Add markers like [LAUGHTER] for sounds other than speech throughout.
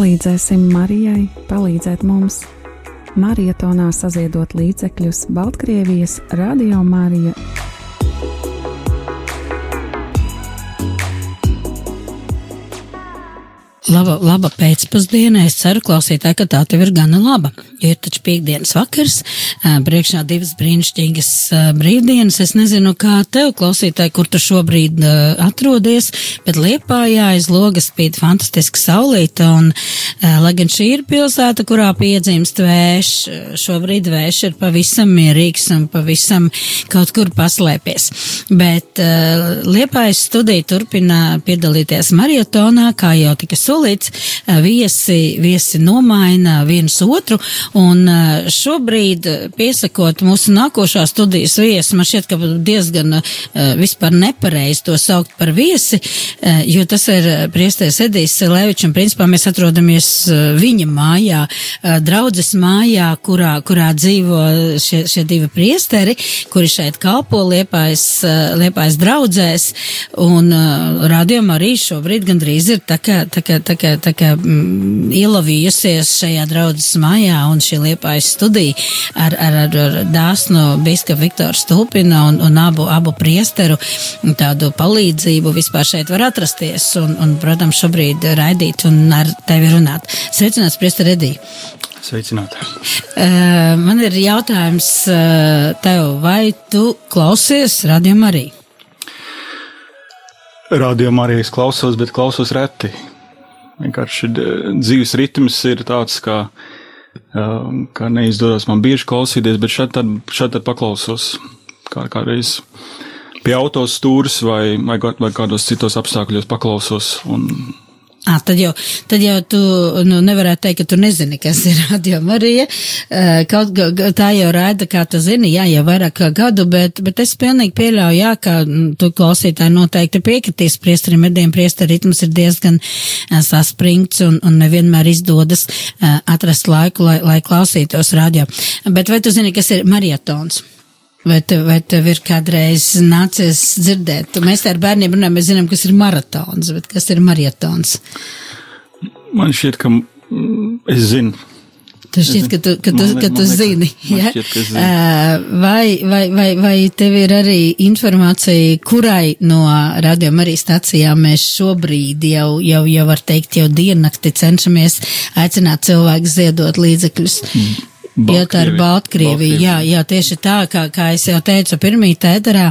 Palīdzēsim Marijai palīdzēt mums. Marietonā saziedot līdzekļus Baltkrievijas Radio Marija Laba, laba pēcpusdiena. Es ceru, klausītāji, ka tā tev ir gana laba. Ir taču piekdienas vakars, priekšā divas brīnišķīgas brīvdienas. Es nezinu, kā tev, klausītāji, kur tu šobrīd atrodies, bet Liepājā aiz logas spīd fantastiska saulīta, un, lai gan šī ir pilsēta, kurā piedzimst vējš, šobrīd vējš ir pavisam mierīgs un pavisam kaut kur paslēpies. Bet Liepājas studija turpina piedalīties mariotonā, kā jau tika solīts solīts, viesi, viesi nomaina viens otru, un šobrīd, piesakot mūsu nākošā studijas viesi, man šķiet, ka diezgan vispār nepareizi to saukt par viesi, jo tas ir priestēs Edijs Levičs, un principā mēs atrodamies viņa mājā, draudzes mājā, kurā, kurā dzīvo šie, šie divi priesteri, kuri šeit kalpo liepājas, liepājas draudzēs, un rādījumā arī šobrīd gandrīz ir tā kā, tā kā, tā kā, tā kā mm, ielavījusies šajā draudzes mājā un šī liepājas studija ar, ar, ar, ar dāsnu biska Viktoru Stulpina un, un abu, abu priesteru tādu palīdzību vispār šeit var atrasties un, un protams, šobrīd raidīt un ar tevi runāt. Sveicināts, priester Edī! Sveicināti! Uh, man ir jautājums uh, tev, vai tu klausies Radio Mariju? Radio Marijas klausos, bet klausos reti. Vienkārši dzīves ritms ir tāds, ka, ka neizdodas man bieži klausīties, bet šeit tad, šeit tad paklausos kā, kādreiz pie autostūras vai, vai, vai kādos citos apstākļos paklausos. Un, À, tad, jau, tad jau tu nu, nevarētu teikt, ka tu nezini, kas ir Radio Marija. Kaut tā jau rāda, kā tu zini, jā, jau vairāk kā gadu, bet, bet es pilnīgi pieļauju, jā, ka tu klausītāji noteikti piekritīs priestarim mediem, priestari ritms ir diezgan saspringts un, un nevienmēr izdodas atrast laiku, lai, lai klausītos radio. Bet vai tu zini, kas ir marietons? Vai tev, vai tev ir kādreiz nācies dzirdēt? Mēs tā ar bērniem runājam, mēs zinām, kas ir maratons, bet kas ir marietons? Man šķiet, ka es zinu. Tu šķiet, ka tu, ka tu, man, ka tu man zini, ja? Šķiet, ka zinu. Vai, vai, vai, vai tev ir arī informācija, kurai no radio arī stacijām mēs šobrīd jau, jau, jau var teikt, jau diennakti cenšamies aicināt cilvēku ziedot līdzekļus? Mm. Jā, tā ir Baltkrievija. Jā, jā, tieši tā, kā, kā es jau teicu, pirmī tēterā,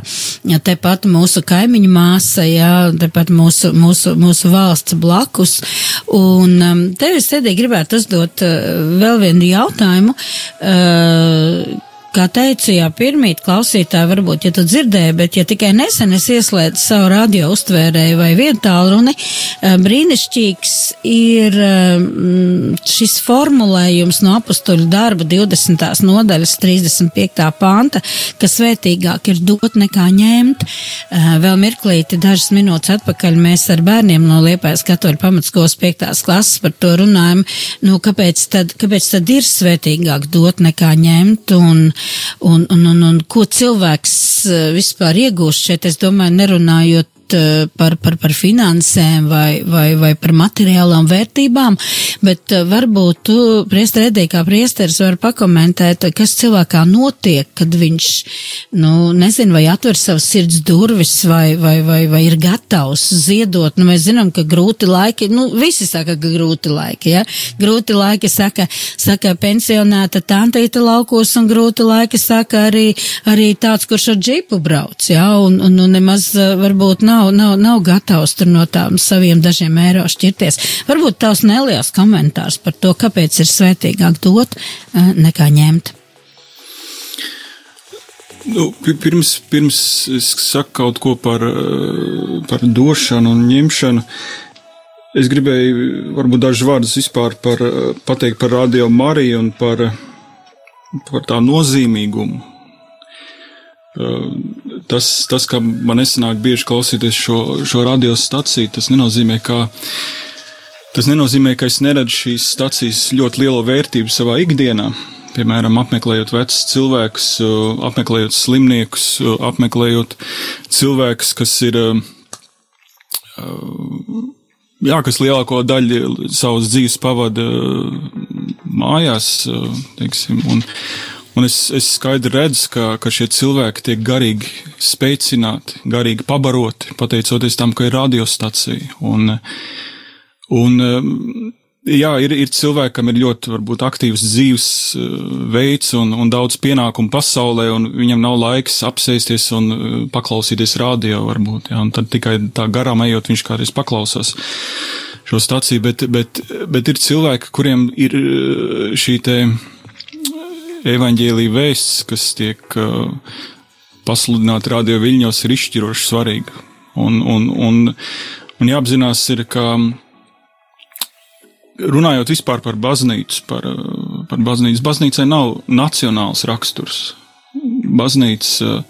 ja tepat mūsu kaimiņu māsa, jā, tepat mūsu, mūsu, mūsu valsts blakus. Un um, tev es tēdī gribētu uzdot uh, vēl vienu jautājumu. Uh, Kā teicu, jā, pirmīt klausītāji varbūt, ja tu dzirdēji, bet ja tikai nesen es ieslēdzu savu radio uztvērēju vai vietālruni, eh, brīnišķīgs ir eh, šis formulējums no apustuļu darba 20. nodaļas 35. panta, ka svētīgāk ir dot nekā ņemt. Eh, vēl mirklīti dažas minūtes atpakaļ mēs ar bērniem no Liepājas katoļu pamatskolas 5. klases par to runājam, nu, kāpēc tad, kāpēc tad ir svētīgāk dot nekā ņemt un un, un, un, un ko cilvēks eh, vispār iegūst šeit, es domāju, nerunājot Eh, par, par, par finansēm vai, vai, vai par materiālām vērtībām, bet eh, varbūt tu, priester Edī, kā priesteris, var pakomentēt, kas cilvēkā notiek, kad viņš, nu, nezinu, vai atver savas sirds durvis vai, vai, vai, vai ir gatavs ziedot. Nu, mēs zinām, ka grūti laiki, nu, visi saka, ka grūti laiki, ja? Grūti laiki saka, saka pensionēta tantīta laukos un grūti laiki saka arī, arī tāds, kurš ar džipu brauc, ja? Un, un, un nemaz eh, varbūt nav nav, nav, nav gatavs tur no tām saviem dažiem eiro šķirties. Varbūt tavs neliels komentārs par to, kāpēc ir svētīgāk dot eh, nekā ņemt. Nu, pirms, pirms es saku kaut ko par, eh, par došanu un ņemšanu, es gribēju varbūt dažus vārdus vispār par, eh, pateikt par Radio Mariju un par, par tā nozīmīgumu tas, tas, ka man nesanāk bieži klausīties šo, šo radiostaciju, tas nenozīmē, ka. Tas nenozīmē, ka es neredzu šīs stacijas ļoti lielu vērtību savā ikdienā. Piemēram, apmeklējot vecus cilvēkus, apmeklējot slimniekus, apmeklējot cilvēkus, kas ir jā, kas lielāko daļu savas dzīves pavada mājās, teiksim, un, un es, es skaidri redzu, ka, ka šie cilvēki tiek garīgi spēcināti, garīgi pabaroti, pateicoties tam, ka ir radiostacija. Un, un Jā, ir, ir cilvēki, kam ir ļoti varbūt, aktīvs dzīves veids un, un daudz pienākumu pasaulē, un viņam nav laiks apsēsties un paklausīties radio, varbūt. Jā, un tad tikai tā garām ejot, viņš kādreiz paklausās šo staciju, bet, bet, bet ir cilvēki, kuriem ir šī te evaņģēlīja vēsts, kas tiek pasludināta radio viļņos, ir izšķiroši svarīga. Un, un, un, un jāapzinās ir, ka runājot vispār par baznīcu, par, par baznīcu, baznīcai nav nacionāls raksturs. Baznīca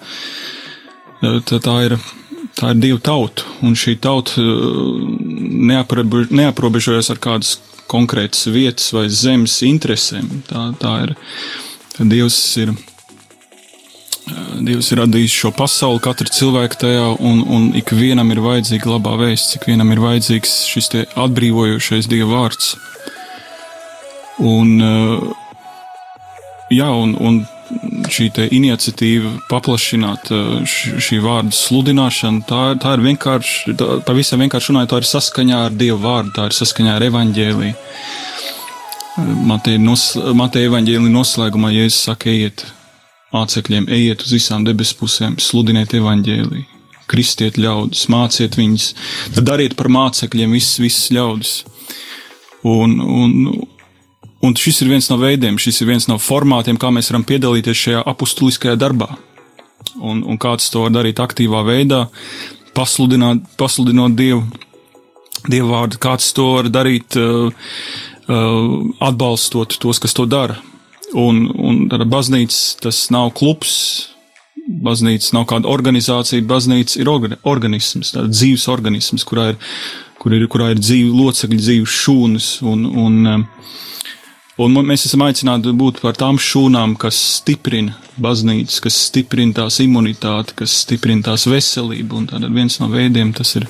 tā, tā ir. Tā ir divu tautu, un šī tauta neaprobežojas ar kādas konkrētas vietas vai zemes interesēm. Tā, tā ir. Dievs ir Dievs ir radījis šo pasauli, katru cilvēku tajā, un, un ikvienam ir vajadzīga labā vēsts, ikvienam ir vajadzīgs šis atbrīvojošais Dieva vārds. Un, jā, un, un šī iniciatīva paplašināt šī vārda sludināšanu, tā, tā ir vienkārši, tā, pavisam vienkārši runājot, tā ir saskaņā ar Dieva vārdu, tā ir saskaņā ar evaņģēliju. Mateja, nos, Mateja evaņģēlija noslēgumā Jēzus saka, ejiet, mācekļiem, ejiet uz visām debesu pusēm, sludiniet evaņģēliju, kristiet ļaudis, māciet viņus, tad dariet par mācekļiem visus, visus ļaudis. Un, un, un šis ir viens no veidiem, šis ir viens no formātiem, kā mēs varam piedalīties šajā apustuliskajā darbā. Un, un kāds to var darīt aktīvā veidā, pasludināt, pasludinot Dievu, Dievu vārdu, kāds to var darīt, uh, atbalstot tos, kas to dara Un, un baznīca tas nav klubs, baznīca nav kāda organizācija, baznīca ir organisms, tāds dzīves organisms, kurā ir, kur ir, kurā ir dzīvi locekļi, dzīves šūnas. Un, un, um, un mēs esam aicināti būt par tām šūnām, kas stiprina baznīcas, kas stiprina tās imunitāti, kas stiprina tās veselību. Un tad viens no veidiem tas ir,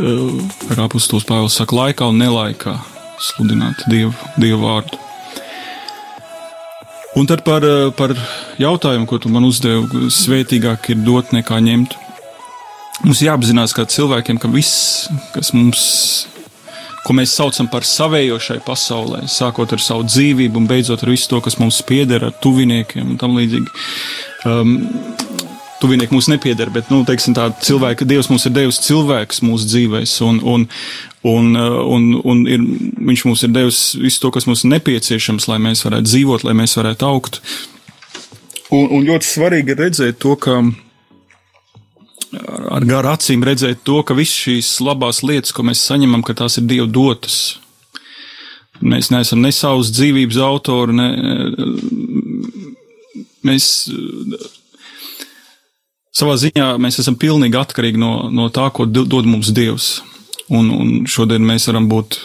uh, kā apustulis Pāvils saka, laikā un nelaikā sludināt Dievu, Dievu vārdu. Un tad par, eh, par jautājumu, ko tu man uzdevi, svētīgāk ir dot nekā ņemt. Mums jāapzinās, ka cilvēkiem, ka viss, kas mums, ko mēs saucam par savējo šai pasaulē, sākot ar savu dzīvību un beidzot ar visu to, kas mums pieder, ar tuviniekiem un tam līdzīgi, um, tuvinieki mums nepieder, bet, nu, teiksim tā, cilvēka, Dievs mums ir devis cilvēks mūsu dzīvēs, un, un, un, un, un ir, viņš mums ir devis visu to, kas mums ir nepieciešams, lai mēs varētu dzīvot, lai mēs varētu augt. Un, un ļoti svarīgi ir redzēt to, ka ar garu acīm redzēt to, ka visas šīs labās lietas, ko mēs saņemam, ka tās ir Dieva dotas. Mēs neesam ne savas dzīvības autori, ne, mēs savā ziņā mēs esam pilnīgi atkarīgi no, no tā, ko dod mums Dievs. Un, un šodien mēs varam būt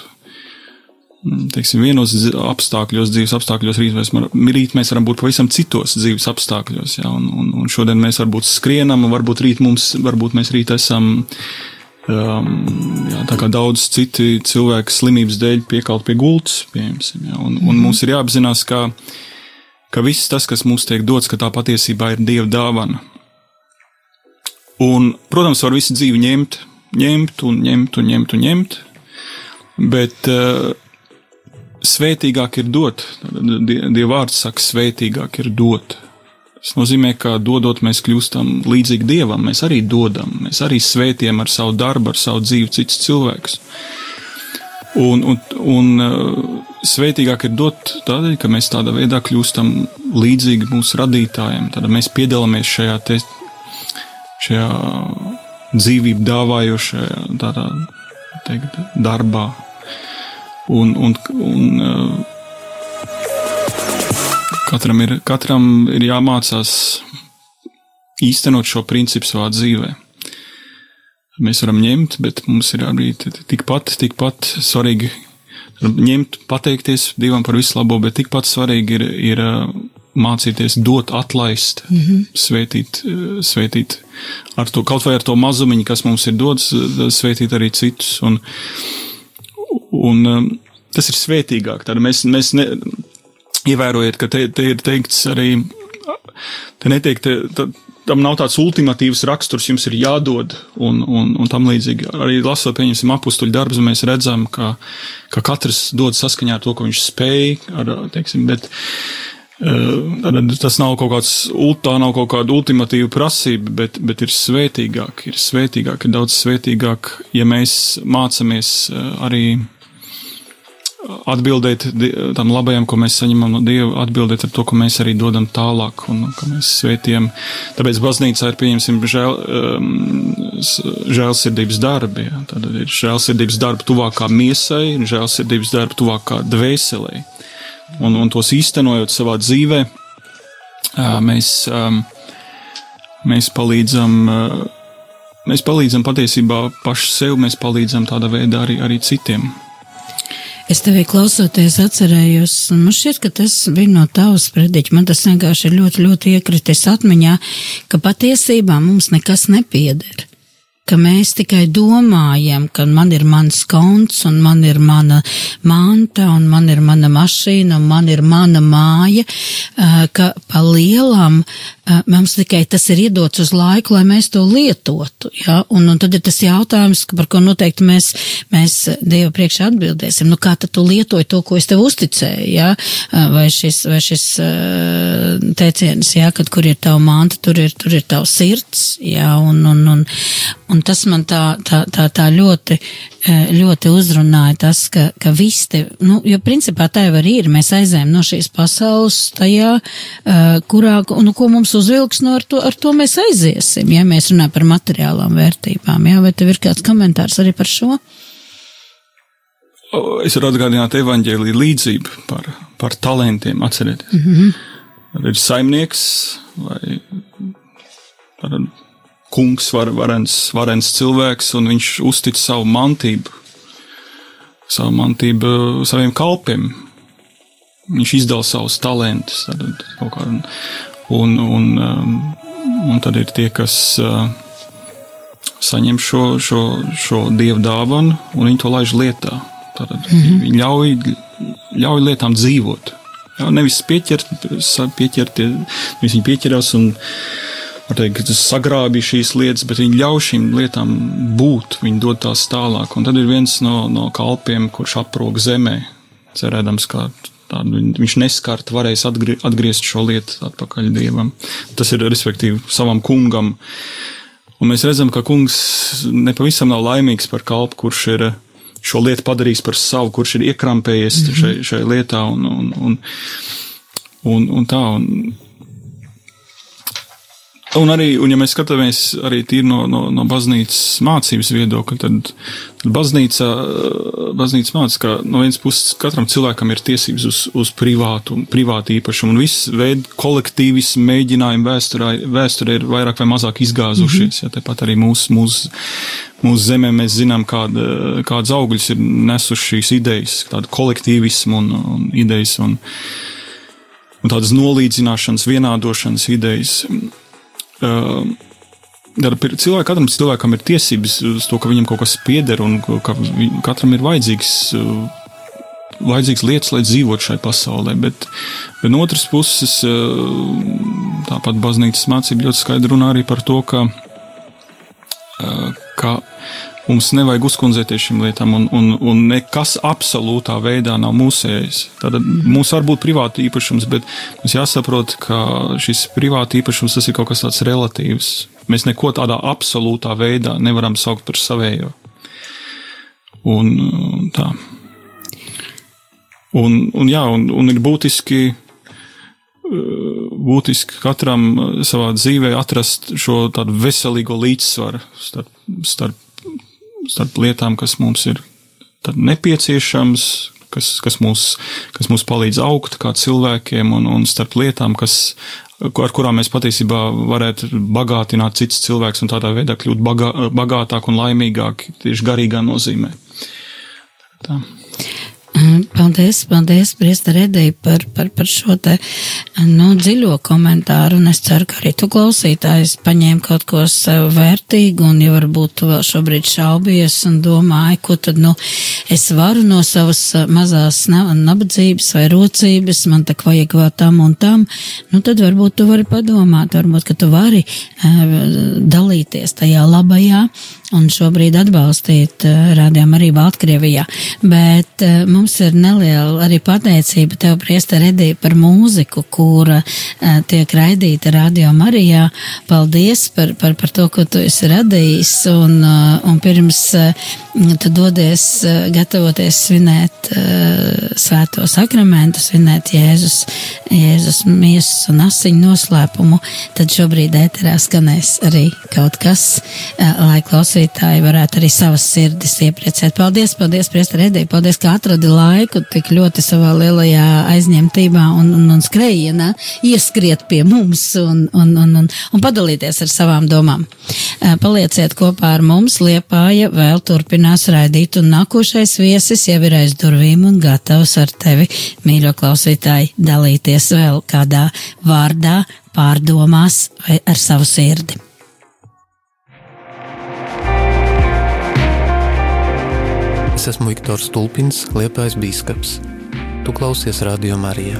mm, teiksim, vienos apstākļos, dzīves apstākļos, rīt mēs, rīt mēs varam būt pavisam citos dzīves apstākļos. Ja? Un, un, un šodien mēs varbūt skrienam, varbūt rīt mums, varbūt mēs rīt esam. Um, jā, tā kā daudz citi cilvēki slimības dēļ piekalt pie gultas, piemēram. Ja? Un, un mums ir jāapzinās, ka, ka viss tas, kas mums tiek dots, ka tā patiesībā ir Dieva dāvana. Un, protams, var visu dzīvi ņemt, ņemt un ņemt un ņemt un ņemt, bet uh, svētīgāk ir dot. Dieva vārds saka, svētīgāk ir dot. Tas nozīmē, ka dodot, mēs kļūstam līdzīgi dievam, mēs arī dodam, mēs arī svētiem ar savu darbu, ar savu dzīvi citus cilvēkus. Un, un, un uh, svētīgāk ir dot tādēļ, ka mēs tādā veidā kļūstam līdzīgi mūsu radītājiem. Tad mēs piedalāmies šajā te šajā dzīvību dāvājošajā tādā, teikt, darbā. Un, un, un katram, ir, katram ir jāmācās īstenot šo principu savā dzīvē. Mēs varam ņemt, bet mums ir arī tikpat, tikpat svarīgi ņemt, pateikties Dievam par visu labo, bet tikpat svarīgi ir, ir mācīties dot, atlaist, mm -hmm. svētīt, svētīt ar to, kaut vai ar to mazumiņu, kas mums ir dots, svētīt arī citus. Un, un tas ir svētīgāk. Tad mēs, mēs ne, ievērojiet, ka te, te ir teikts arī, te netiek, te, te, tam nav tāds ultimatīvs raksturs, jums ir jādod un, un, un tam līdzīgi. Arī lasot, pieņemsim, apstuļu darbus, mēs redzam, ka, ka katrs dod saskaņā ar to, ko viņš spēj, ar, teiksim, bet, tas nav kaut kāds, tā nav kaut kāda ultimatīva prasība, bet, bet ir svētīgāk, ir svētīgāk, ir daudz svētīgāk, ja mēs mācāmies arī atbildēt tam labajam, ko mēs saņemam no Dieva, atbildēt ar to, ko mēs arī dodam tālāk un ko mēs svētījam. Tāpēc baznīcā ir, pieņemsim, žēl, um, žēlsirdības darbi. Ja? Tad ir žēlsirdības darbi tuvākā miesai žēlsirdības darbi tuvākā dvēselē un, un tos īstenojot savā dzīvē, mēs, mēs palīdzam. Mēs palīdzam patiesībā paši sev, mēs palīdzam tādā veidā arī, arī citiem. Es tevī klausoties atcerējos, man šķiet, ka tas bija no tavas prediķa. Man tas vienkārši ir ļoti, ļoti iekritis atmiņā, ka patiesībā mums nekas nepieder ka mēs tikai domājam, ka man ir mans konts un man ir mana manta un man ir mana mašīna un man ir mana māja, ka pa lielam mums tikai tas ir iedots uz laiku, lai mēs to lietotu. Ja? Un, un tad ir tas jautājums, par ko noteikti mēs, mēs Dieva priekšā atbildēsim. Nu, kā tad tu lietoji to, ko es tev uzticēju? Ja? Vai šis, vai šis teiciens, ja, kad kur ir tava manta, tur ir, tur ir tavs sirds. Ja? Un, un, un, un tas man tā, tā, tā, tā ļoti, ļoti uzrunāja tas, ka, ka viss te, nu, jo principā tā jau arī ir. Mēs aizējām no šīs pasaules tajā, kurā, nu, ko mums uzvilks, no nu, ar to, ar to mēs aiziesim, ja mēs runājam par materiālām vērtībām, jā, vai tev ir kāds komentārs arī par šo? Es varu atgādināt evaņģēlī līdzību par, par talantiem, atcerieties. Mm -hmm. Ir saimnieks vai kungs, var, varens, varens cilvēks, un viņš uztic savu mantību, savu mantību saviem kalpiem. Viņš izdala savus talantus, tad kaut kādu Un, un, um, un tad ir tie, kas uh, saņem šo, šo, šo dievu dāvanu, un viņi to laiž lietā. Tad mm -hmm. viņi ļauj, ļauj lietām dzīvot. Jā, nevis pieķert, pieķert, viņi pieķerās un teikt, sagrābīja šīs lietas, bet viņi ļauj šīm lietām būt, viņi dod tās tālāk. Un tad ir viens no, no kalpiem, kurš aprok zemē, cerēdams, ka tādu viņš neskārt varēs atgrie, atgriezt šo lietu atpakaļ dievam. Tas ir respektīvi savam kungam. Un mēs redzam, ka kungs nepavisam nav laimīgs par kalpu, kurš ir šo lietu padarījis par savu, kurš ir iekrampējies mm -hmm. šai, šai lietā un, un, un, un, un tā. Un, Un arī, un ja mēs skatāmies arī tīri no, no, no baznīcas mācības viedokļa, tad, tad baznīca, baznīca māca, ka no vienas puses katram cilvēkam ir tiesības uz, uz privātu, privātu īpašumu, un viss veid kolektīvismu mēģinājumi vēsturē, vēsturē ir vairāk vai mazāk izgāzušies, mm -hmm. ja tepat arī mūsu, mūsu, mūsu zemē mēs zinām, kāda, kādas augļas ir nesuši šīs idejas, tāda kolektīvismu un, un idejas un, un tādas nolīdzināšanas, vienādošanas idejas. Cilvēkam, katram cilvēkam ir tiesības uz to, ka viņam kaut kas pieder un ka katram ir vajadzīgs, vajadzīgs lietas, lai dzīvotu šai pasaulē. Bet, bet no otras puses, tāpat baznīcas mācība ļoti skaidri runā arī par to, ka, ka Mums nevajag uzkundzēties šīm lietām, un, un, un nekas absolūtā veidā nav mūsējais. Tad mums var būt privāta īpašums, bet mums jāsaprot, ka šis privāta īpašums tas ir kaut kas tāds relatīvs. Mēs neko tādā absolūtā veidā nevaram saukt par savējo. Un tā. Un, un jā, un, un ir būtiski būtiski katram savā dzīvē atrast šo tādu veselīgo līdzsvaru starp, starp starp lietām, kas mums ir nepieciešams, kas, kas, mūs, kas mūs palīdz augt kā cilvēkiem, un, un starp lietām, kas, ar kurām mēs patiesībā varētu bagātināt cits cilvēks un tādā veidā kļūt bagā, bagātāk un laimīgāk tieši garīgā nozīmē. Tā. Paldies, paldies, Priesta Redī, par, par, par šo te, nu, dziļo komentāru, un es ceru, ka arī tu klausītājs paņēma kaut ko sev vērtīgu, un ja varbūt tu vēl šobrīd šaubies un domāji, ko tad, nu, es varu no savas mazās nabadzības vai rocības, man tak vajag vēl tam un tam, nu, tad varbūt tu vari padomāt, varbūt, ka tu vari uh, dalīties tajā labajā, un šobrīd atbalstīt uh, rādījām arī Baltkrievijā, bet uh, mums ir neliela arī pateicība tev, Priesta Redī, par mūziku, kura uh, tiek raidīta Radio Marijā. Paldies par, par, par to, ko tu esi radījis, un, un pirms tu dodies gatavoties svinēt svēto sakramentu, svinēt Jēzus, Jēzus miesas un asiņu noslēpumu, tad šobrīd ēterā skanēs arī kaut kas, lai klausītāji varētu arī savas sirdis iepriecēt. Paldies, paldies, Priesta Redī, paldies, ka atradi laiku tik ļoti savā lielajā aizņemtībā un, un, un skrejienā ieskriet pie mums un, un, un, un, un padalīties ar savām domām. Palieciet kopā ar mums, Liepāja vēl turpinās raidīt un nākošais viesis jau ir aiz durvīm un gatavs ar tevi, mīļo klausītāji, dalīties vēl kādā vārdā, pārdomās vai ar savu sirdi. Es esmu Viktors Stulpins, Liepais bīskaps. Tu klausies Radio Marijā.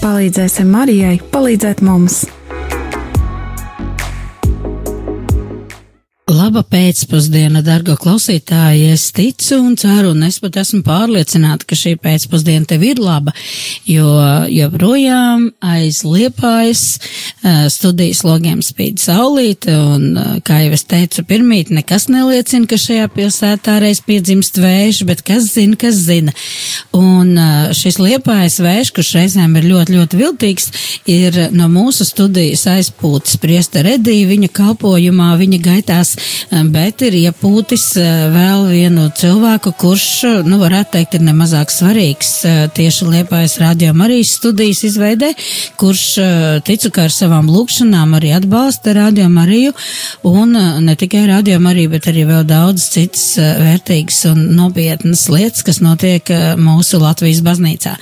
Palīdzēsim Marijai palīdzēt mums! Laba pēcpusdiena, dargo klausītāji. Es ticu un ceru, un es pat esmu pārliecināta, ka šī pēcpusdiena tev ir laba, jo joprojām aiz liepājas studijas logiem spīd saulīte, un, kā jau es teicu pirmīt, nekas neliecina, ka šajā pilsētā reiz piedzimst vējš, bet kas zina, kas zina. Un šis liepājas vējš, kurš reizēm ir ļoti, ļoti viltīgs, ir no mūsu studijas aizpūtis priesta redī viņa kalpojumā, viņa gaitās bet ir iepūtis eh, vēl vienu cilvēku, kurš, eh, nu, varētu teikt, ir nemazāk svarīgs eh, tieši Liepājas radio Marijas studijas izveidē, kurš, ticu, ka ar savām lūkšanām arī atbalsta radio Mariju un ne tikai radio Mariju, bet arī vēl daudz citas vērtīgas un nopietnas lietas, kas notiek mūsu Latvijas baznīcā.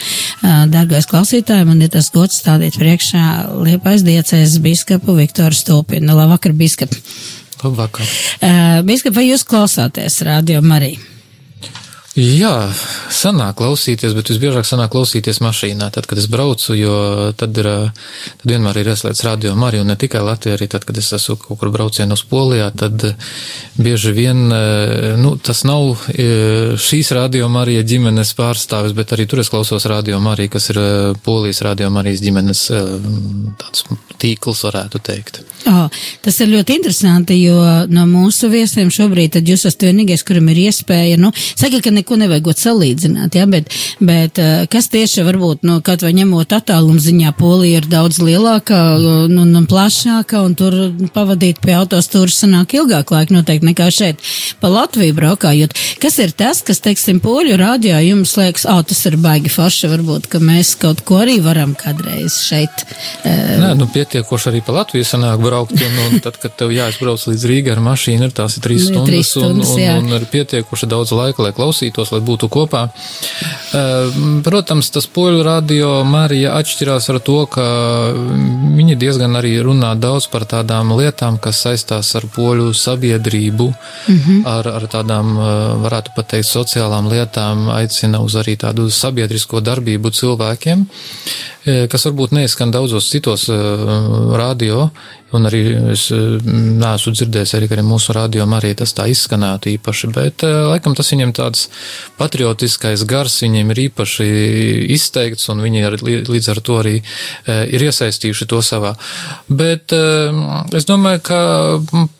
Dargais klausītāji, man ir tas gods stādīt priekšā Liepājas diecēs biskapu Viktoru Stulpinu. Labvakar, biskap! Labvakar. Uh, Bīskap, vai jūs klausāties radio Mariju? Jā, sanāk klausīties, bet visbiežāk sanāk klausīties mašīnā, tad, kad es braucu, jo tad, ir, tad vienmēr ir ieslēgts radio Marija, un ne tikai Latvijā, arī tad, kad es esmu kaut kur braucienu uz Polijā, tad bieži vien, nu, tas nav šīs radio Marija ģimenes pārstāvis, bet arī tur es klausos radio Marija, kas ir Polijas radio Marijas ģimenes tāds tīkls, varētu teikt. Oh, tas ir ļoti interesanti, jo no mūsu viesiem šobrīd tad jūs esat vienīgais, kuram ir iespēja, nu, saka, ka neko nevajagot salīdzināt, ja, bet, bet eh, kas tieši varbūt, nu, kaut vai ņemot attālumu ziņā, Polija ir daudz lielāka un, un, un plašāka, un tur pavadīt pie autostūras sanāk ilgāk laika noteikti nekā šeit pa Latviju braukājot. Kas ir tas, kas, teiksim, poļu rādījā jums liekas, o, oh, tas ir baigi forši, varbūt, ka mēs kaut ko arī varam kādreiz šeit. Uh, Nē, nu, pietiekoši arī pa Latviju sanāk braukt, un, un tad, kad tev jāizbrauc līdz Rīgai ar mašīnu, ir tās ir trīs stundas, trīs stundas un, un, un ir pietiekoši daudz laika, lai klausītos, lai būtu kopā. Protams, tas poļu radio Marija atšķirās ar to, ka viņi diezgan arī runā daudz par tādām lietām, kas saistās ar poļu sabiedrību, mm -hmm. ar, ar tādām, varētu pateikt, sociālām lietām, aicina uz arī tādu sabiedrisko darbību cilvēkiem kas varbūt neizskan daudzos citos radio, un arī es neesmu dzirdējis arī, arī mūsu radio arī tas tā izskanētu īpaši, bet laikam tas viņiem tāds patriotiskais gars viņiem ir īpaši izteikts, un viņi ar, līdz ar to arī ir iesaistījuši to savā. Bet es domāju, ka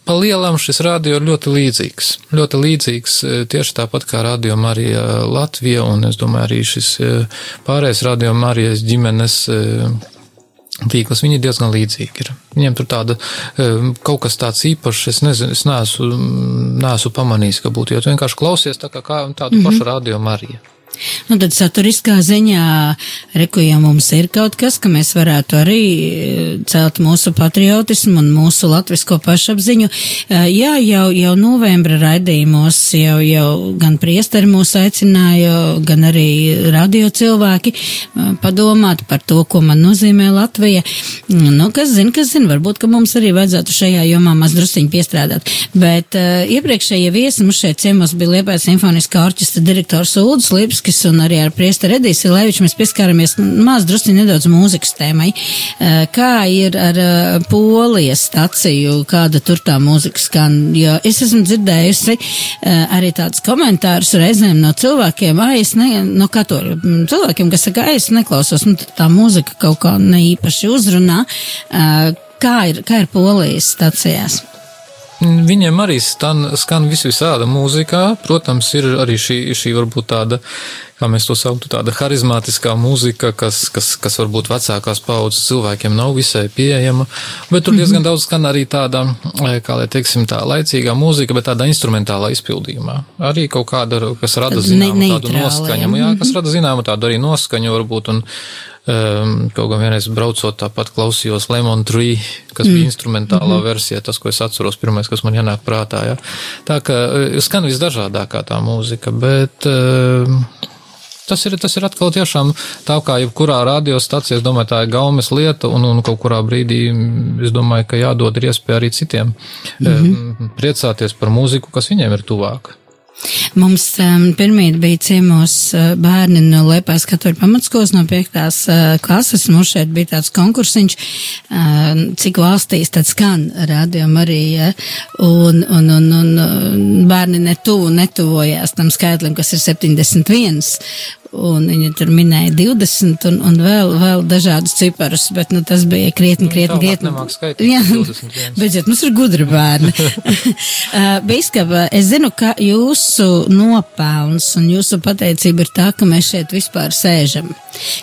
pa lielam šis radio ir ļoti līdzīgs. Ļoti līdzīgs tieši tāpat kā radio Marija Latvija, un es domāju arī šis pārējais radio Marijas ģimenes tīkls, viņi diezgan līdzīgi ir. Viņiem tur tāda kaut kas tāds īpašs, es nezinu, es neesmu, neesmu pamanījis, ka būtu, jo tu vienkārši klausies tā kā, kā tādu mm -hmm. pašu radio Mariju. Nu, tad saturiskā ziņā, reku, ja mums ir kaut kas, ka mēs varētu arī eh, celt mūsu patriotismu un mūsu latvisko pašapziņu. Eh, jā, jau, jau novembra raidījumos jau, jau gan priesteri mūs aicināja, gan arī radio cilvēki eh, padomāt par to, ko man nozīmē Latvija. Nu, kas zina, kas zina, varbūt, ka mums arī vajadzētu šajā jomā maz drusciņi piestrādāt. Bet uh, iepriekšējie viesi mums šeit ciemos bija Liepājas simfoniskā orķestra direktors Uldis Lips, Levskis un arī ar priesteri Edīsi Leviču mēs pieskaramies maz drusci nedaudz mūzikas tēmai. Eh, kā ir ar eh, Polijas staciju, kāda tur tā mūzika skan? Jo es esmu dzirdējusi eh, arī tādus komentārus reizēm no cilvēkiem, ai, es ne, no katoļu cilvēkiem, kas saka, ai, es neklausos, nu tā mūzika kaut kā neīpaši uzrunā. Kā ir, kā ir Polijas stacijās? Viņiem arī stan, skan vis visāda mūzikā. Protams, ir arī šī, šī varbūt tāda, kā mēs to sauktu, tāda harizmātiskā mūzika, kas, kas, kas varbūt vecākās paudzes cilvēkiem nav visai pieejama. Bet tur diezgan mm -hmm. daudz skan arī tāda, eh, kā lai teiksim, tā laicīgā mūzika, bet tāda instrumentālā izpildījumā. Arī kaut kāda, kas rada zināmu ne, tādu noskaņu, jā, kas rada zināmu tādu arī noskaņu varbūt. Un, Um, kaut gan vienreiz braucot tāpat klausījos Lemon Tree, kas mm. bija instrumentālā mm -hmm. versija, tas, ko es atceros, pirmais, kas man jānāk prātā. Ja? Tā ka uh, skan visdažādākā tā mūzika, bet. Uh, Tas ir, tas ir atkal tiešām tā, kā jebkurā radiostacijā, es domāju, tā ir gaumes lieta, un, un kaut kurā brīdī, es domāju, ka jādod ir iespēja arī citiem mm -hmm. priecāties par mūziku, kas viņiem ir tuvāk. Mums um, pirmīt bija ciemos uh, bērni no Liepājas katoļu pamatskolas no piektās uh, klases. Mums šeit bija tāds konkursiņš, uh, cik valstīs tad skan rādījumi arī, ja? un, un, un, un bērni netuvu, netuvojās tam skaitlim, kas ir 71 un viņi tur minēja 20 un, un vēl, vēl dažādus ciparus, bet nu, tas bija krietni, krietni, krietni. Jā, [LAUGHS] beidziet, mums ir gudri bērni. [LAUGHS] [LAUGHS] Uh, Biskapa, es zinu, ka jūsu nopelns un jūsu pateicība ir tā, ka mēs šeit vispār sēžam.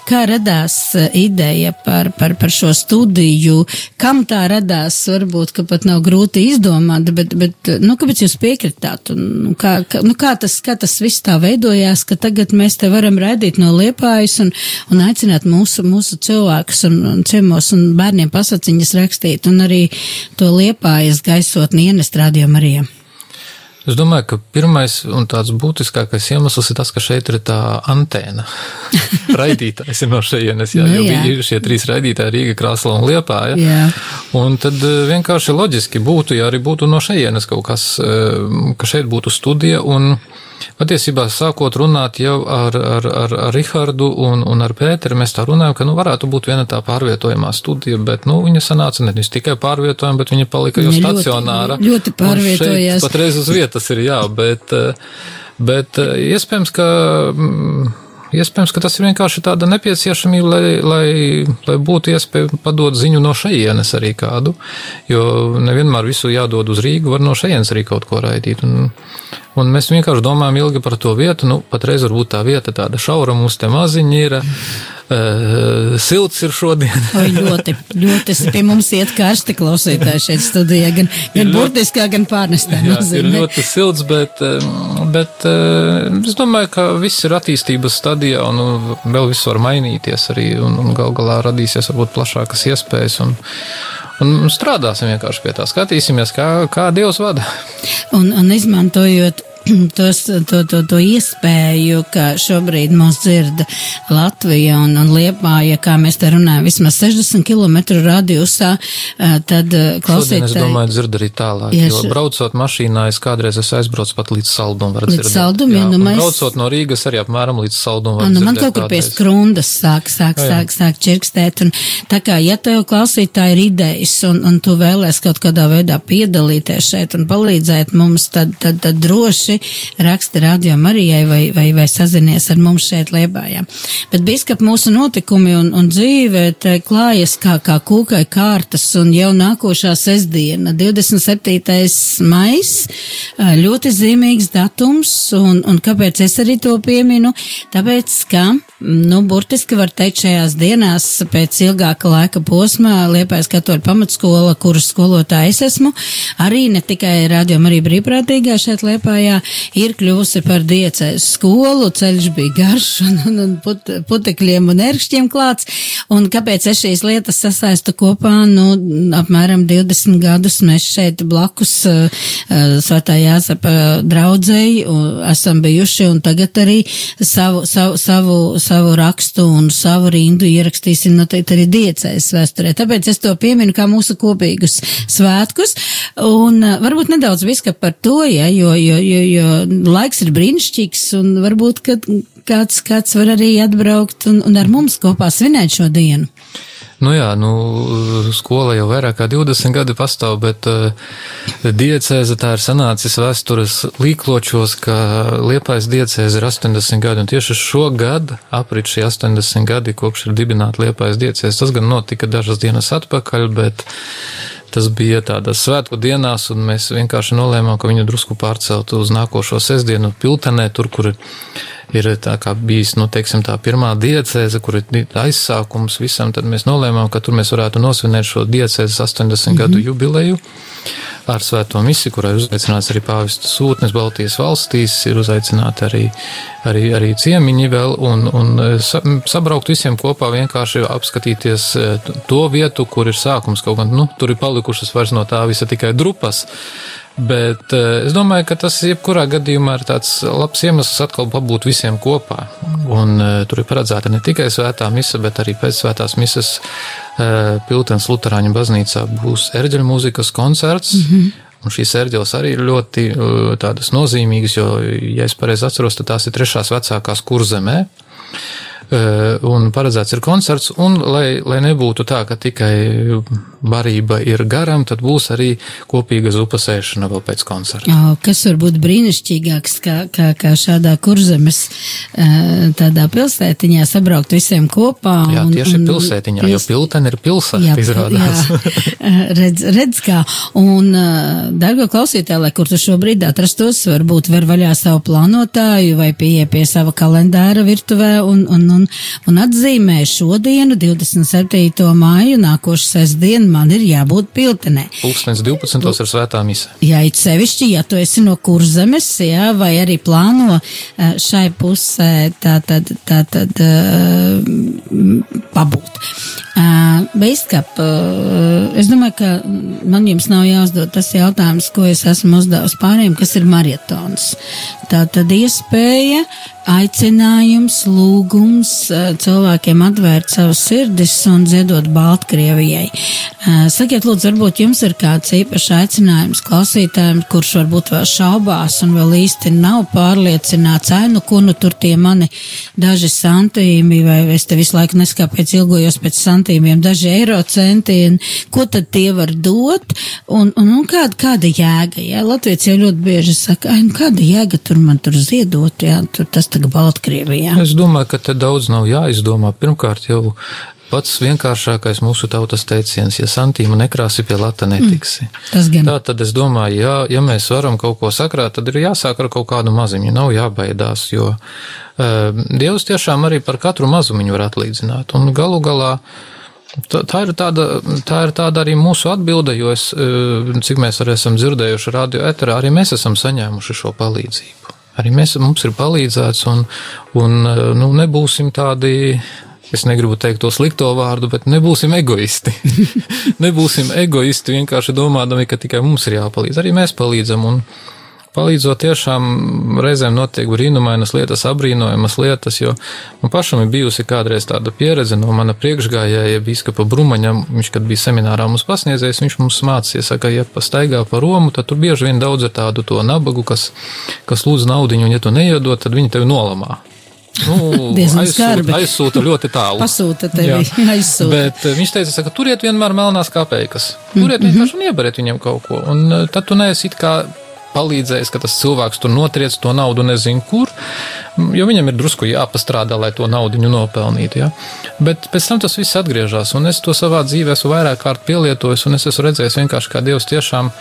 Kā radās uh, ideja par, par, par šo studiju? Kam tā radās? Varbūt, ka pat nav grūti izdomāt, bet, bet nu, kāpēc jūs piekritāt? Un, nu, kā, kā, nu, kā, tas, kā tas viss tā veidojās, ka tagad mēs te varam raidīt no liepājas un, un aicināt mūsu, mūsu cilvēkus un, un ciemos un bērniem pasaciņas rakstīt un arī to liepājas gaisotni ienest rādījumam arī. Es domāju, ka pirmais un tāds būtiskākais iemesls ir tas, ka šeit ir tā antēna. [LAUGHS] Raidītājs ir no šejienes, jā, nu, jā. jo ir šie trīs raidītāji Rīga, Krāsla un Liepāja. Jā. Un tad eh, vienkārši loģiski būtu, ja arī būtu no šejienes kaut kas, eh, ka šeit būtu studija un Patiesībā sākot runāt jau ar, ar, ar, ar Rihardu un, un ar Pēteru, mēs tā runājam, ka nu, varētu būt viena tā pārvietojamā studija, bet nu, viņa sanāca nevis tikai pārvietojama, bet viņa palika jau stacionāra. Ļoti, ļoti pārvietojās. Patreiz uz vietas ir jā, bet, bet iespējams, ka. Mm, iespējams, ka tas ir vienkārši tāda nepieciešamība, lai, lai, lai būtu iespēja padot ziņu no šejienes arī kādu, jo nevienmēr visu jādod uz Rīgu, var no šejienes arī kaut ko raidīt. Un, Un mēs vienkārši domājam ilgi par to vietu. Nu, patreiz varbūt tā vieta tāda šaura, mums te maziņa ir. Uh, silts ir šodien. [LAUGHS] Oi, ļoti, ļoti pie mums iet karsti klausītāji šeit studijā, gan, gan burtiskā, gan pārnestā jā, nozīmē. Ir ļoti silts, bet, bet es domāju, ka viss ir attīstības stadijā un nu, vēl viss var mainīties arī un, un gal galā radīsies varbūt plašākas iespējas. Un, Un strādāsim vienkārši pie tā, skatīsimies, kā, kā Dievs vada. Un, un izmantojot [CLEARS THROAT] tos, to, to, to iespēju, ka šobrīd mūs dzird Latvija un, un Liepāja, kā mēs te runājam, vismaz 60 km radiusā, tad klausītāji. Es domāju, dzird arī tālāk, ja jo braucot mašīnā, es kādreiz es aizbraucu pat līdz saldumu. Līdz saldumu, jā, nu mēs. Braucot no Rīgas arī apmēram līdz saldumu. Nu, man kaut kur pie skrundas sāk, sāk, jā, jā. sāk, sāk čirkstēt. Un tā kā, ja tev klausītāji ir idejas un, un tu vēlēs kaut kādā veidā piedalīties šeit un palīdzēt mums, tad, tad, tad droši droši raksti radio Marijai vai, vai, vai sazinies ar mums šeit Liebājā. Bet biskap mūsu notikumi un, un dzīve klājas kā, kā kūkai kārtas un jau nākošā sestdiena, 27. mais, ļoti zīmīgs datums un, un kāpēc es arī to pieminu? Tāpēc, ka, nu, burtiski var teikt šajās dienās pēc ilgāka laika posmā Liepājas katoļu pamatskola, kuras skolotāja es esmu, arī ne tikai radio Marija brīvprātīgā šeit Liepājā, ir kļuvusi par diecēs skolu, ceļš bija garš un, un, un put, putekļiem un ērkšķiem klāts. Un kāpēc es šīs lietas sasaistu kopā? Nu, apmēram 20 gadus mēs šeit blakus uh, Svētā Jāzepa draudzēji esam bijuši un tagad arī savu, savu, savu, savu rakstu un savu rindu ierakstīsim noteikti arī diecēs vēsturē. Tāpēc es to pieminu kā mūsu kopīgus svētkus. Un uh, varbūt nedaudz viska par to, ja, jo, jo, jo, jo laiks ir brīnišķīgs un varbūt, ka kāds, kāds var arī atbraukt un, un ar mums kopā svinēt šo dienu. Nu jā, nu, skola jau vairāk kā 20 gadi pastāv, bet uh, diecēze tā ir sanācis vēstures līkločos, ka Liepājas diecēze ir 80 gadi, un tieši šogad aprit šie 80 gadi, kopš ir dibināta Liepājas diecēze. Tas gan notika dažas dienas atpakaļ, bet Tas bija tādās svētku dienās, un mēs vienkārši nolēmām, ka viņu drusku pārcelt uz nākošo sestdienu Piltenē, tur, kur ir, ir bijis, nu, teiksim, tā pirmā diecēze, kur ir aizsākums visam, tad mēs nolēmām, ka tur mēs varētu nosvinēt šo diecēzes 80 mm -hmm. gadu jubileju ar svēto misiju, kurā ir uzaicināts arī pāvests sūtnes Baltijas valstīs, ir uzaicināti arī, arī, arī ciemiņi vēl, un, un e, sabraukt visiem kopā vienkārši apskatīties e, to vietu, kur ir sākums, kaut gan, nu, tur ir palikušas vairs no tā visa tikai drupas, Bet es domāju, ka tas jebkurā gadījumā ir tāds labs iemesls atkal pabūt visiem kopā. Un tur ir paredzēta ne tikai svētā mise, bet arī pēc svētās mises Piltens Luterāņu baznīcā būs erģeļu mūzikas koncerts. Mm -hmm. Un šīs ērģeles arī ir ļoti tādas nozīmīgas, jo, ja es pareizi atceros, tad tās ir trešās vecākās kurzemē. Eh, un paredzēts ir koncerts, un lai, lai nebūtu tā, ka tikai barība ir garam, tad būs arī kopīga zupas ēšana vēl pēc koncerta. O, kas var būt brīnišķīgāks, kā, kā, kā šādā kurzemes eh, tādā pilsētiņā sabraukt visiem kopā? Jā, tieši un, pilsētiņā, pils... jo pilteni ir pilsēta, jā, izrādās. Jā, redz, redz kā. Un, eh, dargo klausītāji, lai kur tu šobrīd atrastos, varbūt ver vaļā savu plānotāju vai pieeja pie sava kalendāra virtuvē un, un un, un atzīmē šodienu, 27. māju, nākošu sestdienu, man ir jābūt piltenē. Pūkstens 12. ir svētā mise. Jā, it sevišķi, ja tu esi no kurzemes, jā, vai arī plāno eh, šai pusē tā tad, tā tad uh, pabūt. Uh, Beiskap, es domāju, ka man jums nav jāuzdod tas jautājums, ko es esmu uzdevusi pāriem, kas ir maratons. Tā tad iespēja aicinājums, lūgums eh, cilvēkiem atvērt savas sirdis un ziedot Baltkrievijai. Sakiet, lūdzu, varbūt jums ir kāds īpašs aicinājums klausītājiem, kurš varbūt vēl šaubās un vēl īsti nav pārliecināts, ai, nu, ko nu tur tie mani daži santīmi, vai es te visu laiku neskāpēc ilgojos pēc santīmiem, daži eiro centieni, ko tad tie var dot, un, un, un kāda, kāda jēga, jā, Latvijas jau ļoti bieži saka, ai, nu, kāda jēga tur man tur ziedot, jā, tur tas tagad Baltkrievijā? Es domāju, ka te daudz nav jāizdomā. Pirmkārt, jau pats vienkāršākais mūsu tautas teiciens, ja santīma nekrāsi pie lata netiksi. Mm, Tā tad es domāju, ja, ja mēs varam kaut ko sakrāt, tad ir jāsāk ar kaut kādu maziņu, nav jābaidās, jo uh, Dievs tiešām arī par katru mazumiņu var atlīdzināt. Un galu galā. Tā, tā, ir tāda, tā ir tāda arī mūsu atbilde, jo es, cik mēs arī esam dzirdējuši radio eterā, arī mēs esam saņēmuši šo palīdzību arī mēs, mums ir palīdzēts, un, un nu, nebūsim tādi. Es negribu teikt to slikto vārdu, bet nebūsim egoisti. [LAUGHS] nebūsim egoisti vienkārši domādami, ka tikai mums ir jāpalīdz. Arī mēs palīdzam. Un, palīdzot tiešām reizēm notiek brīnumainas lietas, abrīnojamas lietas, jo man pašam ir bijusi kādreiz tāda pieredze no mana priekšgājēja bīskapa Brumaņa, viņš, kad bija seminārā mums pasniedzējis, viņš mums mācīja, saka, ja pastaigā pa Romu, tad tur bieži vien daudz ir tādu to nabagu, kas, kas lūdz naudiņu, un ja tu neiedod, tad viņi tevi nolamā. Nu, aizsūta, aizsūta ļoti tālu. Pasūta tevi, [LAUGHS] aizsūta. Bet viņš teica, ka turiet vienmēr melnās kāpeikas. Turiet mm -hmm. vienkārši un ieberiet viņiem kaut ko. Un eh, tad tu neesi it kā palīdzējis, ka tas cilvēks tur notriec to naudu nezinu kur, jo viņam ir drusku jāpastrādā, lai to naudu nopelnītu. Ja? Bet pēc tam tas viss atgriežas, un es to savā dzīvē esmu vairāk kārt pielietojis, un es esmu redzējis vienkārši, kā Dievs tiešām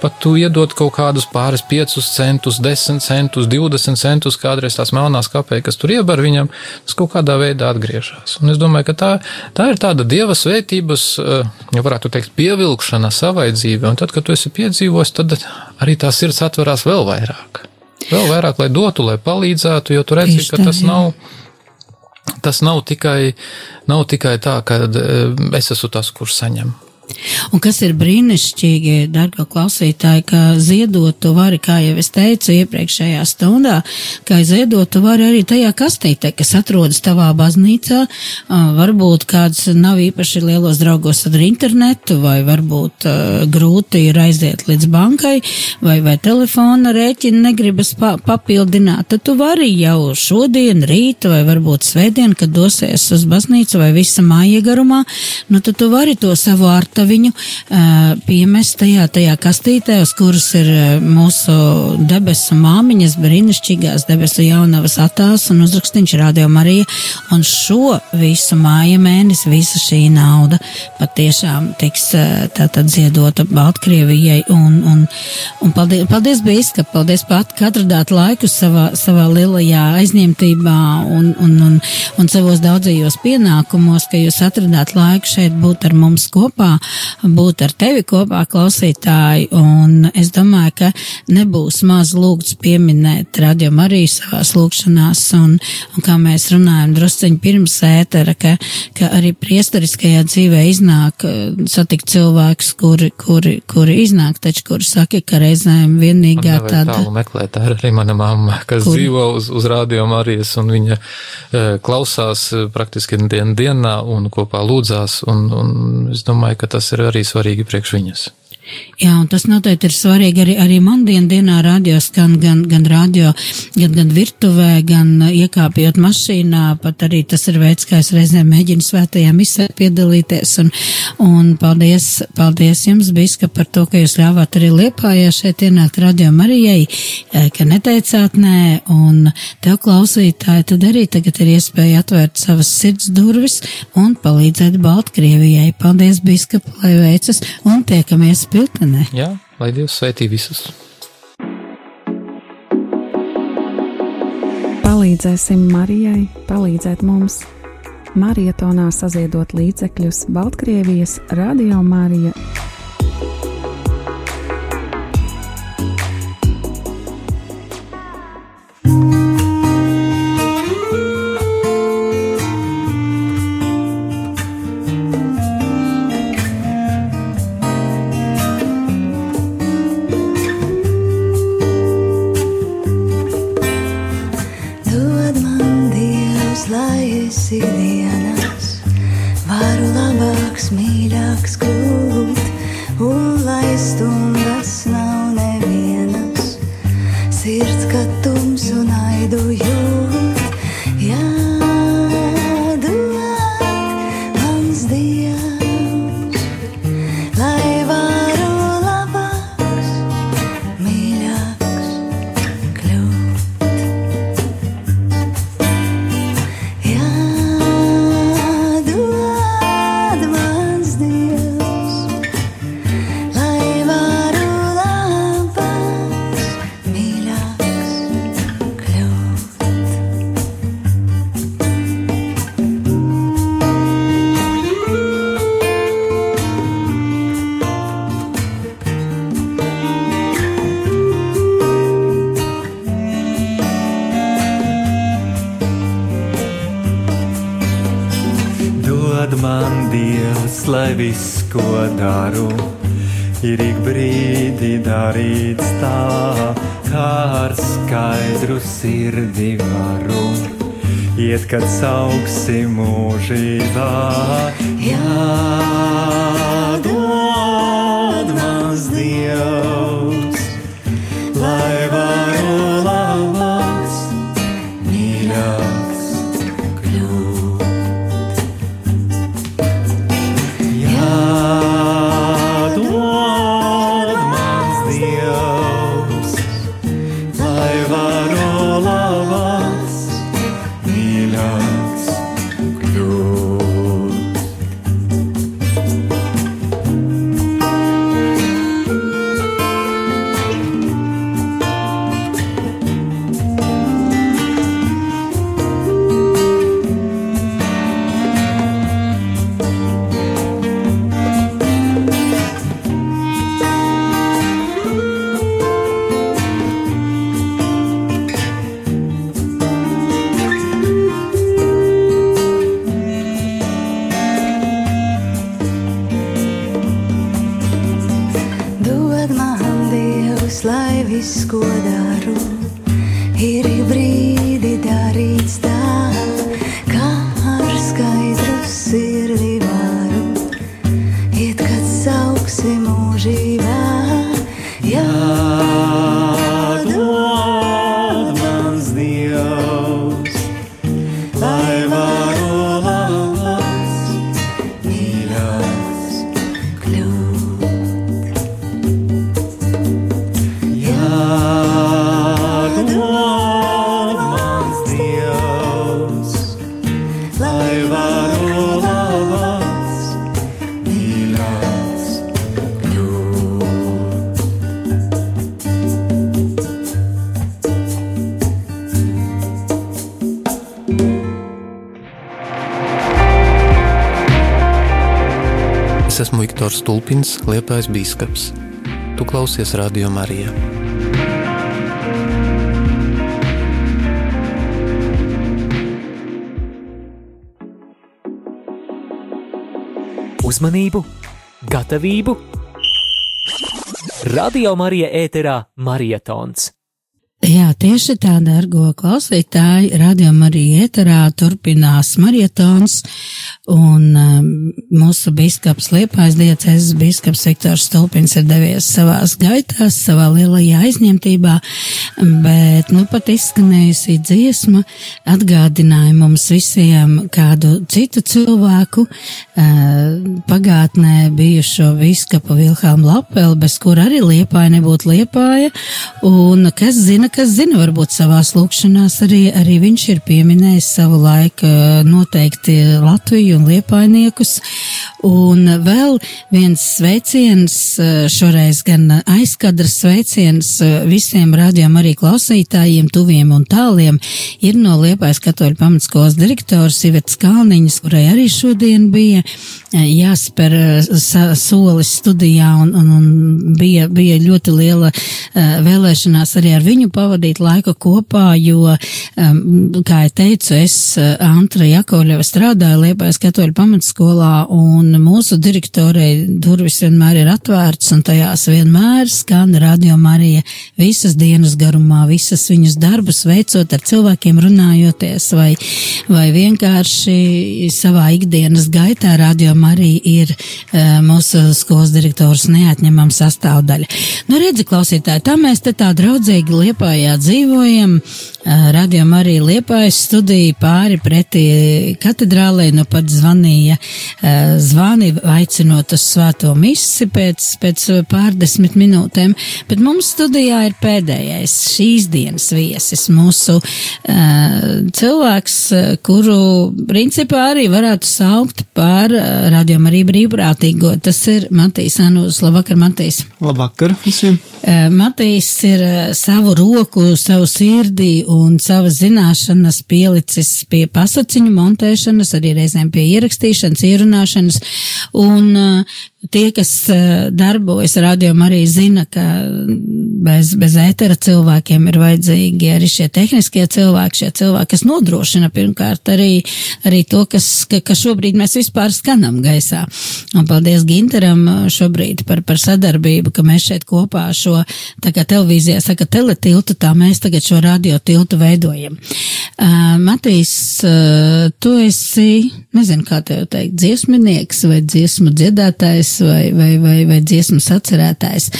pat tu iedod kaut kādus pāris 5 centus, 10 centus, 20 centus, kādreiz tās melnās kapeikas tur iebar viņam, tas kaut kādā veidā atgriežas. Un es domāju, ka tā, tā ir tāda dieva svētības, eh, ja varētu teikt, pievilkšana savai dzīvē, un tad, kad tu esi piedzīvos, tad arī tā sirds atverās vēl vairāk. Vēl vairāk, lai dotu, lai palīdzētu, jo tu redzi, ka tas nav. Tas nav tikai, nav tikai tā, ka eh, es esmu tas, kurš saņem. Un kas ir brīnišķīgi, dargo klausītāji, ka ziedot tu vari, kā jau es teicu iepriekšējā stundā, ka ziedot tu vari arī tajā kastītē, kas atrodas tavā baznīcā. Varbūt kāds nav īpaši lielos draugos ar internetu, vai varbūt uh, grūti ir aiziet līdz bankai, vai, vai telefona rēķinu negribas pa papildināt. Tad tu vari jau šodien, rīt, vai varbūt svētdien, kad dosies uz baznīcu vai visa māja garumā, nu tad tu vari to savu ārtu viņu uh, piemest tajā, tajā kastītē, uz kuras ir mūsu debesu māmiņas, brīnišķīgās debesu jaunavas attēls un uzrakstīņš Radio Marija. Un šo visu māja mēnesi, visa šī nauda patiešām tiks tātad ziedota Baltkrievijai. Un, un, un paldies, paldies bīskap, paldies pat, ka atradāt laiku savā, savā lielajā aizņemtībā un, un, un, un savos daudzajos pienākumos, ka jūs atradāt laiku šeit būt ar mums kopā. Būt ar tevi kopā, klausītāji, un es domāju, ka nebūs maz lūgts pieminēt radiom arī savās lūgšanās, un, un kā mēs runājam drusciņi pirms ētera, ka, ka arī priestariskajā dzīvē iznāk satikt cilvēkus, kuri, kuri, kuri iznāk, taču kuri saka, ka reizēm vienīgā tāda. Meklēt, tā ir arī mana mamma, kas kur... dzīvo uz, uz radio Marijas, un viņa e, klausās e, praktiski dien dienā un kopā lūdzās, un, un es domāju, ka tas ir arī svarīgi priekš viņas. Jā, un tas noteikti ir svarīgi. Arī, arī man dien dienā radio skan gan, gan radio, gan, gan virtuvē, gan iekāpjot mašīnā, pat arī tas ir veids, kā es reizēm mēģinu svētajā misē piedalīties, un, un paldies, paldies jums, Biska, par to, ka jūs ļāvāt arī Liepājā šeit ienākt radio Marijai, eh, ka neteicāt nē, un tev klausītāji, tad arī tagad ir iespēja atvērt savas sirds durvis un palīdzēt Baltkrievijai. Paldies, Biska, lai veicas, un tiekamies pie piltenē. Jā, lai Dievs sveitī visus. Palīdzēsim Marijai, palīdzēt mums. Marietonā saziedot līdzekļus Baltkrievijas Radio Marija darīts tā, kā ar skaidru sirdi varu. Iet, kad sauksi mūžībā, jādod Viktors Stulpins, Liepais bīskaps. Tu klausies Radio Marijā. Uzmanību, gatavību! Radio Marija ēterā marietons. Jā, tieši tā, dargo klausītāji, radījuma arī ēterā turpinās marietons, un um, mūsu biskaps Liepājas diecēzes biskaps Viktors Stulpins ir devies savās gaitās, savā lielajā aizņemtībā, bet, nu, pat izskanējusi dziesma atgādināja mums visiem kādu citu cilvēku, uh, pagātnē bijušo biskapu Vilhelmu Lapeli, bez kur arī Liepāja nebūtu Liepāja, un kas zina, kas zina, varbūt savās lūkšanās arī, arī viņš ir pieminējis savu laiku noteikti Latviju un liepainiekus. Un vēl viens sveiciens, šoreiz gan aizkadras sveiciens visiem rādījām arī klausītājiem, tuviem un tāliem, ir no Liepājas katoļu pamatskolas direktors Ivets Kalniņas, kurai arī šodien bija jāspēr solis studijā un, un, un bija, bija ļoti liela vēlēšanās arī ar viņu pavadīt laiku kopā, jo, kā jau teicu, es Antra Jakovļeva strādāju Liepājas katoļu pamatskolā un mūsu direktorei durvis vienmēr ir atvērts un tajās vienmēr skan radio Marija visas dienas garumā, visas viņas darbus veicot ar cilvēkiem runājoties vai, vai vienkārši savā ikdienas gaitā radio Marija ir uh, mūsu skolas direktors neatņemama sastāvdaļa. Nu, redzi, klausītāji, tā mēs te tā draudzīgi Liepājā dzīvojam, radio Marija Liepājas studija pāri pretī katedrālē, nu pat zvanīja, zvani aicinot uz svēto misi pēc, pēc pārdesmit minūtēm, bet mums studijā ir pēdējais šīs dienas viesis, mūsu cilvēks, kuru principā arī varētu saukt par rādījumu arī brīvprātīgo. Tas ir Matīs Anūs. Labvakar, Matīs. Labvakar visiem. Uh, Matīs ir uh, savu roku, savu sirdī un savas zināšanas pielicis pie pasaciņu montēšanas, arī reizēm pie ierakstīšanas, ierunāšanas. Un uh, tie, kas darbojas rādījumā, arī zina, ka bez, bez ētera cilvēkiem ir vajadzīgi arī šie tehniskie cilvēki, šie cilvēki, kas nodrošina pirmkārt arī, arī to, kas, ka, ka šobrīd mēs vispār skanam gaisā. Un paldies Ginteram šobrīd par, par sadarbību, ka mēs šeit kopā šo, tā kā televīzijā saka teletiltu, tā mēs tagad šo radio tiltu veidojam. Uh, Matīs, uh, tu esi, nezinu, kā tev teikt, dziesminieks vai dziesmu dziedātājs vai, vai, vai, vai dziesmu sacerētājs.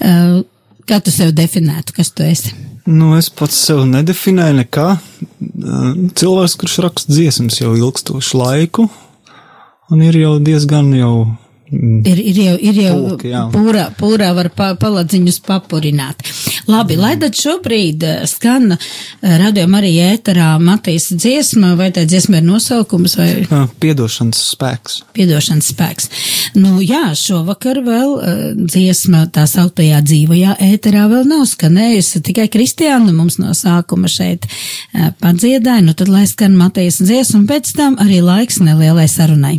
Uh, kā tu sev definētu, kas tu esi? Nu, es pats sev nedefinēju nekā. Cilvēks, kurš raksta dziesmas jau ilgstošu laiku, un ir jau diezgan jau Ir, ir jau, ir jau Pulki, pūrā, pūrā var pa, paladziņus papurināt. Labi, lai tad šobrīd eh, skan radījuma arī ēterā Matīs dziesma, vai tā dziesma ir nosaukums vai piedošanas spēks. piedošanas spēks. Nu jā, šovakar vēl uh, dziesma tā sauktajā dzīvajā ēterā vēl nav skanējusi, tikai Kristiāna mums no sākuma šeit padziedāja, nu tad lai skan Matīs dziesma, un pēc tam arī laiks nelielai sarunai.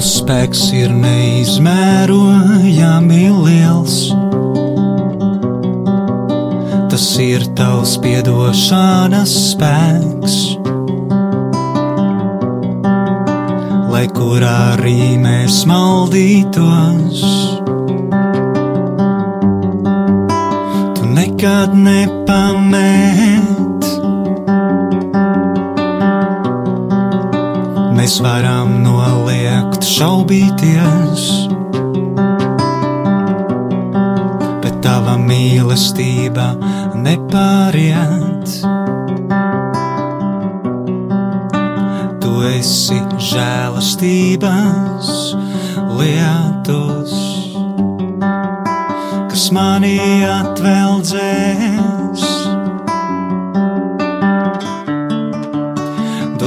Tavs spēks ir neizmērojami liels. Tas ir tavs piedošanas spēks. Lai kur arī mēs maldītos, tu nekad nepamet. Mēs varam noliegt šaubīties, bet tava mīlestība nepāriet. Tu esi žēlastības lietus, kas manī atveldzēs.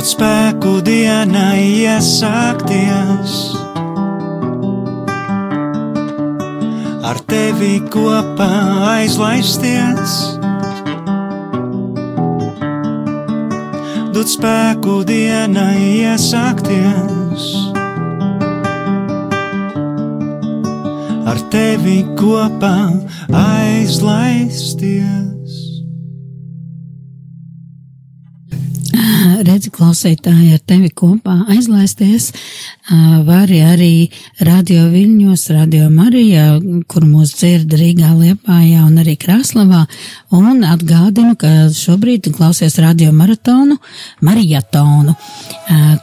Dod spēku dienai iesākties. ar tevi kopā aizlaisties. Dod spēku dienai iesākties. Ar tevi kopā aizlaisties. Klausītāji, ar tevi kopā aizlaisties, vari arī radio viļņos, radio Marijā, kur mūs dzird Rīgā, Liepājā un arī Kraslavā, un atgādinu, ka šobrīd klausies radio maratonu, Marijatonu,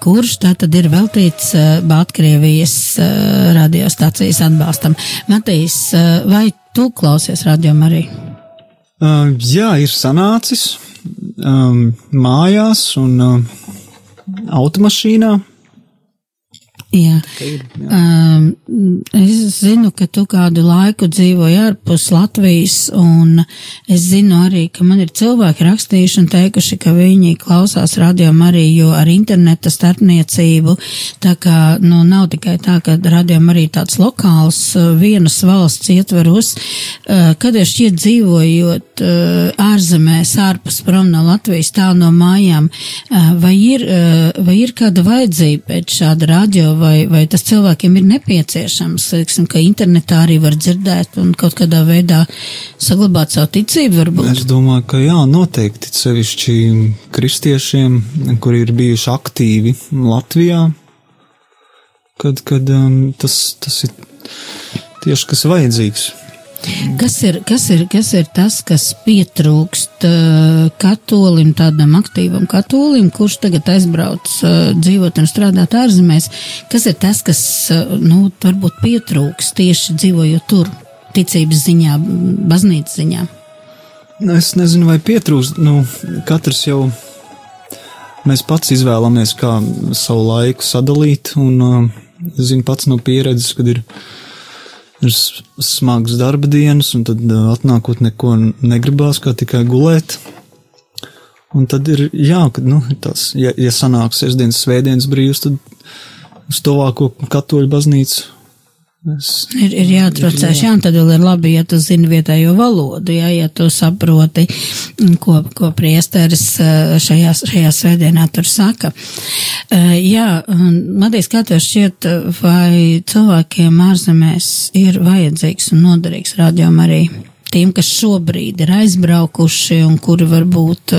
kurš tātad ir veltīts Baltkrievijas radiostacijas atbalstam. Matīs, vai tu klausies radio Mariju? Uh, jā, ir sanācis um, mājās un um, automašīnā. Jā. Ir, jā. Um, es zinu, ka tu kādu laiku dzīvoji ārpus Latvijas, un es zinu arī, ka man ir cilvēki rakstījuši un teikuši, ka viņi klausās radio arī, jo ar interneta starpniecību, tā kā, nu, nav tikai tā, ka radio arī tāds lokāls vienas valsts ietveros, uh, kad es šķiet dzīvojot uh, ārzemēs, ārpus prom no Latvijas, tā no mājām, uh, vai ir, vai ir kāda vajadzība pēc šāda radio vai, vai tas cilvēkiem ir nepieciešams, teiksim, ka internetā arī var dzirdēt un kaut kādā veidā saglabāt savu ticību, varbūt? Es domāju, ka jā, noteikti sevišķi kristiešiem, kuri ir bijuši aktīvi Latvijā, kad, kad um, tas, tas ir tieši kas vajadzīgs. Kas ir, kas, ir, kas ir tas, kas pietrūkst uh, katolim, tādam aktīvam katolim, kurš tagad aizbrauc uh, dzīvot un strādāt ārzemēs? Kas ir tas, kas, uh, nu, varbūt pietrūkst tieši dzīvojot tur, ticības ziņā, baznīcas ziņā? Nu, es nezinu, vai pietrūkst. Nu, katrs jau mēs pats izvēlamies, kā savu laiku sadalīt, un uh, es zinu pats no pieredzes, kad ir ir smagas darba dienas, un tad atnākot neko negribās, kā tikai gulēt. Un tad ir, jā, kad, nu, tas, ja, ja sanāk sestdienas, svētdienas brīvs, tad uz tuvāko katoļu baznīcu Es, ir, ir jāatrocēs, jā, un tad vēl ir labi, ja tu zini vietējo valodu, jā, ja tu saproti, ko, ko priesteris šajā, šajā svētdienā tur saka. Jā, Matīs, kā tev šķiet, vai cilvēkiem ārzemēs ir vajadzīgs un noderīgs rādījum arī tiem, kas šobrīd ir aizbraukuši un kuri varbūt,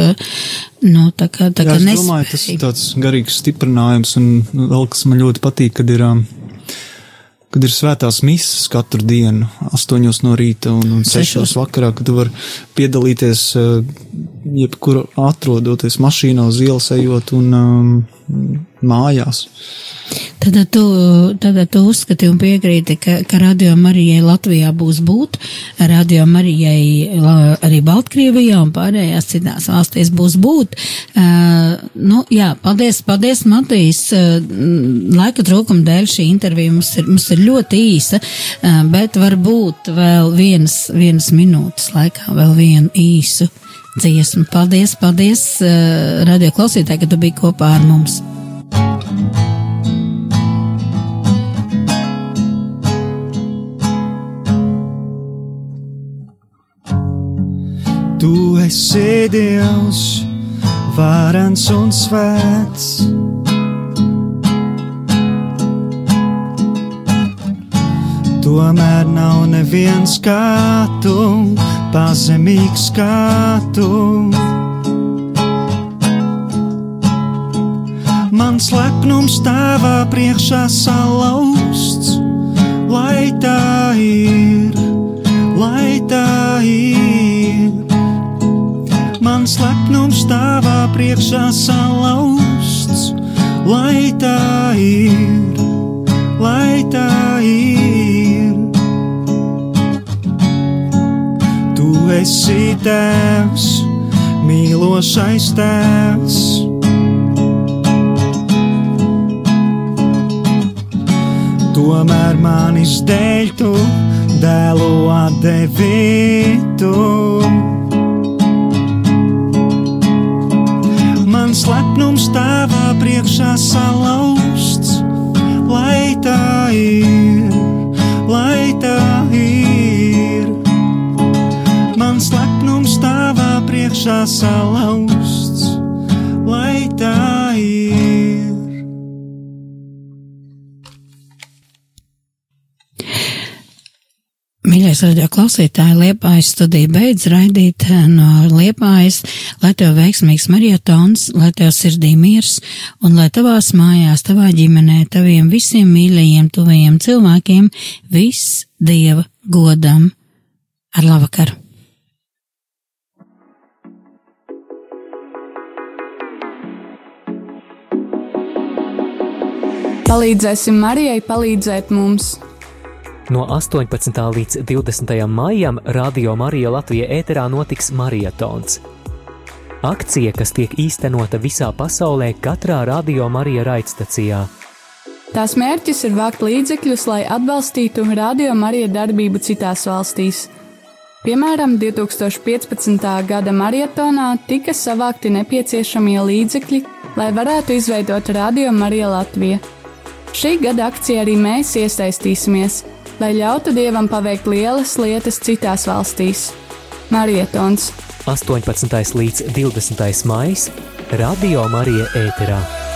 nu, tā kā, tā kā Jā, es domāju, tas ir tāds garīgs stiprinājums un vēl, kas man ļoti patīk, kad ir um, kad ir svētās misas katru dienu, 8 no rīta un, un 6 vakarā, kad tu vari piedalīties eh, jebkur atrodoties mašīnā uz ielas ejot un um, mājās. Tad tu, tad tu uzskati un piekrīti, ka, ka Radio Marijai Latvijā būs būt, Radio Marijai arī Baltkrievijā un pārējās citās valstīs būs būt. Uh, nu, jā, paldies, paldies, Matīs. Uh, laika trūkuma dēļ šī intervija mums ir, mums ir ļoti īsa, uh, bet varbūt vēl vienas, vienas minūtes laikā vēl vienu īsu dziesmu. Paldies, paldies, uh, radio klausītāji, ka tu biji kopā ar mums. Tu esi Dievs, varens un svēts. Tomēr nav neviens kā tu, pazemīgs kā tu. Mans lepnums tavā priekšā salauzts, lai tā ir, lai tā ir mans lepnums tavā priekšā salauzts, lai tā ir, lai tā ir. Esi tēvs, mīlošais tēvs. Tomēr manis dēļ tu dēlu atdevi mans lepnums tavā priekšā ir, lai tā ir. Priekšā salauzts, lai tā ir. Mīļais radio klausītāji, Liepājas studija beidz raidīt eh, no Liepājas, lai tev veiksmīgs marietons, lai tev sirdī miers un lai tavās mājās, tavā ģimenē, taviem visiem mīļajiem, tuvajiem cilvēkiem viss Dieva godam. Ar labvakaru! Palīdzēsim Marijai palīdzēt mums! No 18. līdz 20. maijam Radio Marija Latvija ēterā notiks marietons. Akcija, kas tiek īstenota visā pasaulē, katrā Radio Marija raidstacijā. Tās mērķis ir vākt līdzekļus, lai atbalstītu Radio Marija darbību citās valstīs. Piemēram, 2015. gada marietonā tika savākti nepieciešamie līdzekļi, lai varētu izveidot Radio Marija Latvija. Šī gada akcijā arī mēs iesaistīsimies, lai ļautu Dievam paveikt lielas lietas citās valstīs. Marietons 18. līdz 20. maijs Radio Marija ēterā.